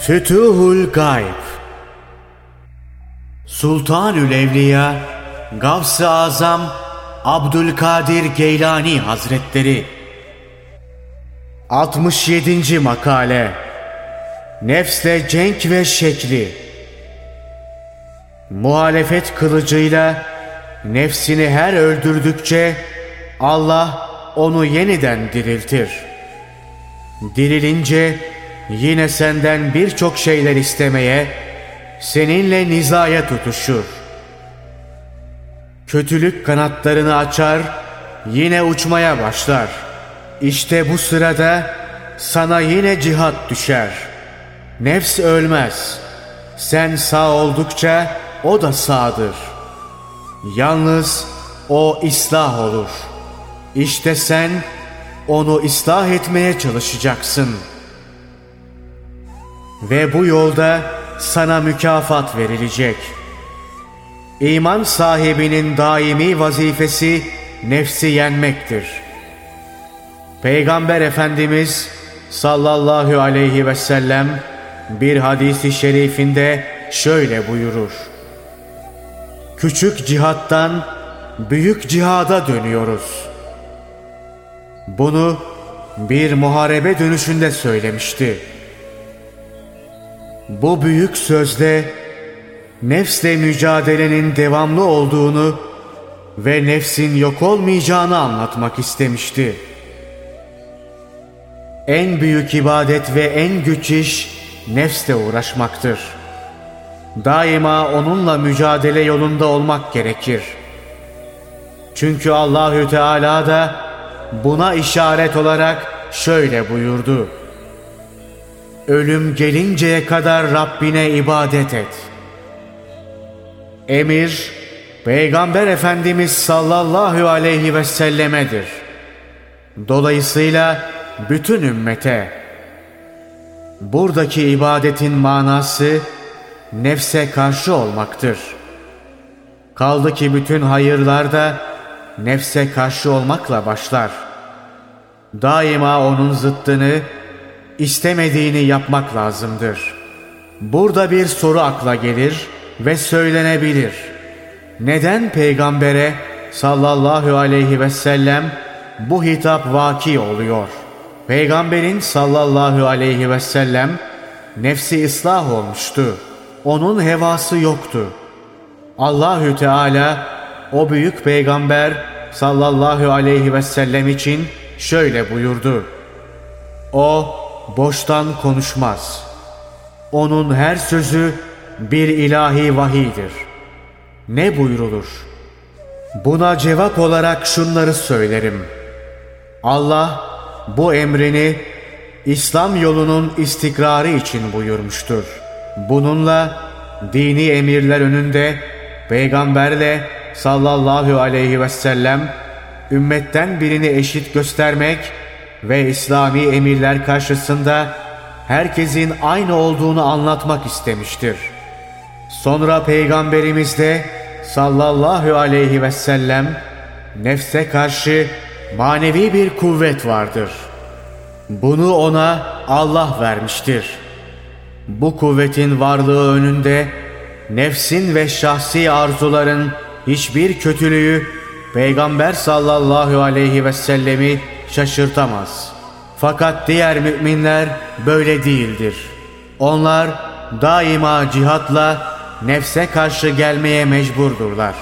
Fütuhul Gayb Sultanül Evliya Gavs-ı Azam Abdülkadir Geylani Hazretleri 67. Makale Nefsle cenk ve şekli Muhalefet kılıcıyla nefsini her öldürdükçe Allah onu yeniden diriltir. Dirilince yine senden birçok şeyler istemeye, seninle nizaya tutuşur. Kötülük kanatlarını açar, yine uçmaya başlar. İşte bu sırada sana yine cihat düşer. Nefs ölmez. Sen sağ oldukça o da sağdır. Yalnız o ıslah olur. İşte sen onu ıslah etmeye çalışacaksın. Ve bu yolda sana mükafat verilecek. İman sahibinin daimi vazifesi nefsi yenmektir. Peygamber Efendimiz sallallahu aleyhi ve sellem bir hadisi şerifinde şöyle buyurur. Küçük cihattan büyük cihada dönüyoruz. Bunu bir muharebe dönüşünde söylemişti. Bu büyük sözde nefsle mücadelenin devamlı olduğunu ve nefsin yok olmayacağını anlatmak istemişti. En büyük ibadet ve en güç iş nefsle uğraşmaktır. Daima onunla mücadele yolunda olmak gerekir. Çünkü Allahü Teala da buna işaret olarak şöyle buyurdu. Ölüm gelinceye kadar Rabbine ibadet et. Emir, Peygamber Efendimiz sallallahu aleyhi ve sellemedir. Dolayısıyla bütün ümmete. Buradaki ibadetin manası nefse karşı olmaktır. Kaldı ki bütün hayırlar da nefse karşı olmakla başlar. Daima onun zıttını, istemediğini yapmak lazımdır. Burada bir soru akla gelir ve söylenebilir. Neden peygambere sallallahu aleyhi ve sellem bu hitap vaki oluyor? Peygamberin sallallahu aleyhi ve sellem nefsi ıslah olmuştu. Onun hevası yoktu. Allahü Teala o büyük peygamber sallallahu aleyhi ve sellem için şöyle buyurdu. O boştan konuşmaz. Onun her sözü bir ilahi vahidir. Ne buyrulur? Buna cevap olarak şunları söylerim. Allah bu emrini İslam yolunun istikrarı için buyurmuştur. Bununla dini emirler önünde peygamberle sallallahu aleyhi ve sellem ümmetten birini eşit göstermek ve İslami emirler karşısında herkesin aynı olduğunu anlatmak istemiştir. Sonra Peygamberimiz de sallallahu aleyhi ve sellem nefse karşı manevi bir kuvvet vardır. Bunu ona Allah vermiştir. Bu kuvvetin varlığı önünde nefsin ve şahsi arzuların hiçbir kötülüğü Peygamber sallallahu aleyhi ve sellemi şaşırtamaz. Fakat diğer müminler böyle değildir. Onlar daima cihatla nefse karşı gelmeye mecburdurlar.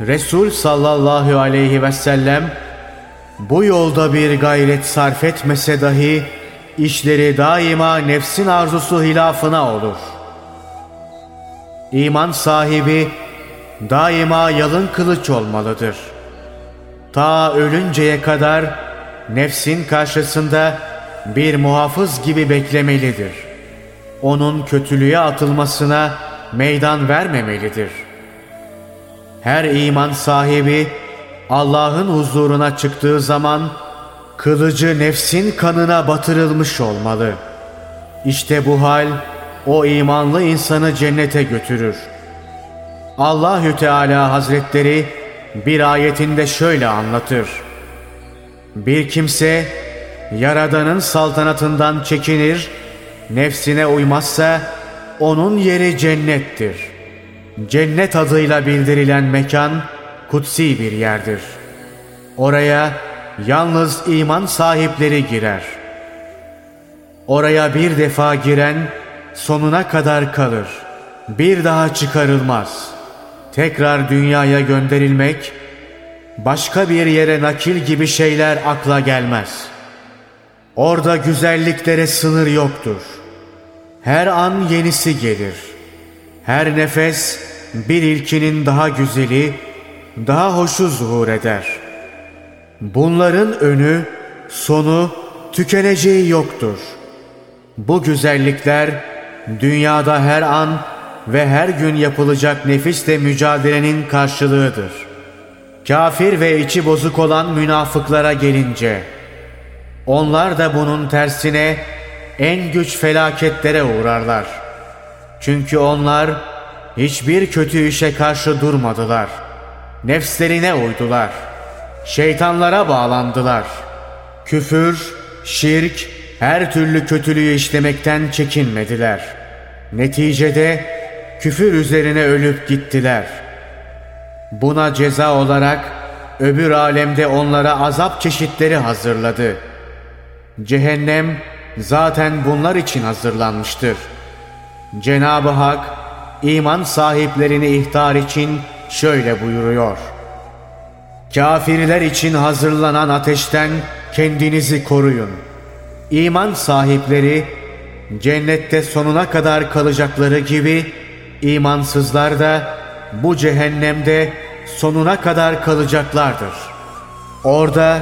Resul sallallahu aleyhi ve sellem bu yolda bir gayret sarf etmese dahi işleri daima nefsin arzusu hilafına olur. İman sahibi daima yalın kılıç olmalıdır. Ta ölünceye kadar nefsin karşısında bir muhafız gibi beklemelidir. Onun kötülüğe atılmasına meydan vermemelidir. Her iman sahibi Allah'ın huzuruna çıktığı zaman kılıcı nefsin kanına batırılmış olmalı. İşte bu hal o imanlı insanı cennete götürür.'' Allahü Teala Hazretleri bir ayetinde şöyle anlatır. Bir kimse Yaradan'ın saltanatından çekinir nefsine uymazsa onun yeri cennettir. Cennet adıyla bildirilen mekan kutsi bir yerdir. Oraya yalnız iman sahipleri girer. Oraya bir defa giren sonuna kadar kalır. Bir daha çıkarılmaz. Tekrar dünyaya gönderilmek, başka bir yere nakil gibi şeyler akla gelmez. Orada güzelliklere sınır yoktur. Her an yenisi gelir. Her nefes bir ilkinin daha güzeli, daha hoşu zuhur eder. Bunların önü, sonu, tükeneceği yoktur. Bu güzellikler dünyada her an ve her gün yapılacak nefisle mücadelenin karşılığıdır. Kafir ve içi bozuk olan münafıklara gelince, onlar da bunun tersine en güç felaketlere uğrarlar. Çünkü onlar hiçbir kötü işe karşı durmadılar. Nefslerine uydular. Şeytanlara bağlandılar. Küfür, şirk, her türlü kötülüğü işlemekten çekinmediler. Neticede küfür üzerine ölüp gittiler. Buna ceza olarak öbür alemde onlara azap çeşitleri hazırladı. Cehennem zaten bunlar için hazırlanmıştır. Cenab-ı Hak iman sahiplerini ihtar için şöyle buyuruyor. Kafirler için hazırlanan ateşten kendinizi koruyun. İman sahipleri cennette sonuna kadar kalacakları gibi imansızlar da bu cehennemde sonuna kadar kalacaklardır. Orada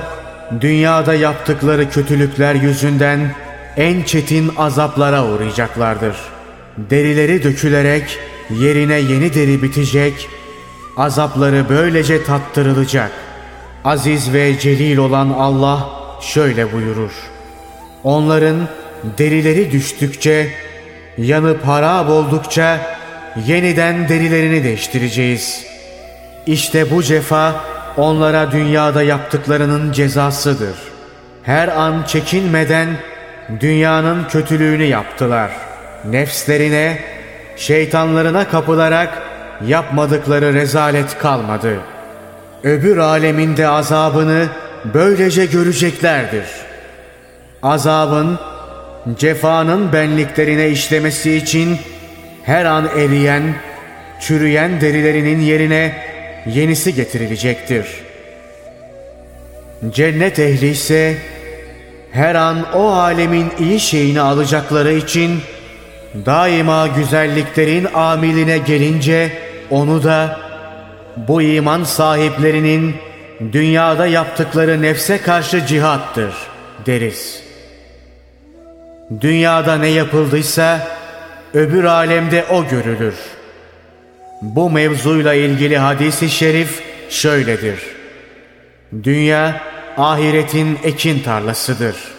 dünyada yaptıkları kötülükler yüzünden en çetin azaplara uğrayacaklardır. Derileri dökülerek yerine yeni deri bitecek, azapları böylece tattırılacak. Aziz ve celil olan Allah şöyle buyurur. Onların derileri düştükçe, yanıp harap oldukça yeniden derilerini değiştireceğiz. İşte bu cefa onlara dünyada yaptıklarının cezasıdır. Her an çekinmeden dünyanın kötülüğünü yaptılar. Nefslerine, şeytanlarına kapılarak yapmadıkları rezalet kalmadı. Öbür aleminde azabını böylece göreceklerdir. Azabın, cefanın benliklerine işlemesi için her an eriyen, çürüyen derilerinin yerine yenisi getirilecektir. Cennet ehli ise her an o alemin iyi şeyini alacakları için daima güzelliklerin amiline gelince onu da bu iman sahiplerinin dünyada yaptıkları nefse karşı cihattır deriz. Dünyada ne yapıldıysa öbür alemde o görülür. Bu mevzuyla ilgili hadisi şerif şöyledir. Dünya ahiretin ekin tarlasıdır.''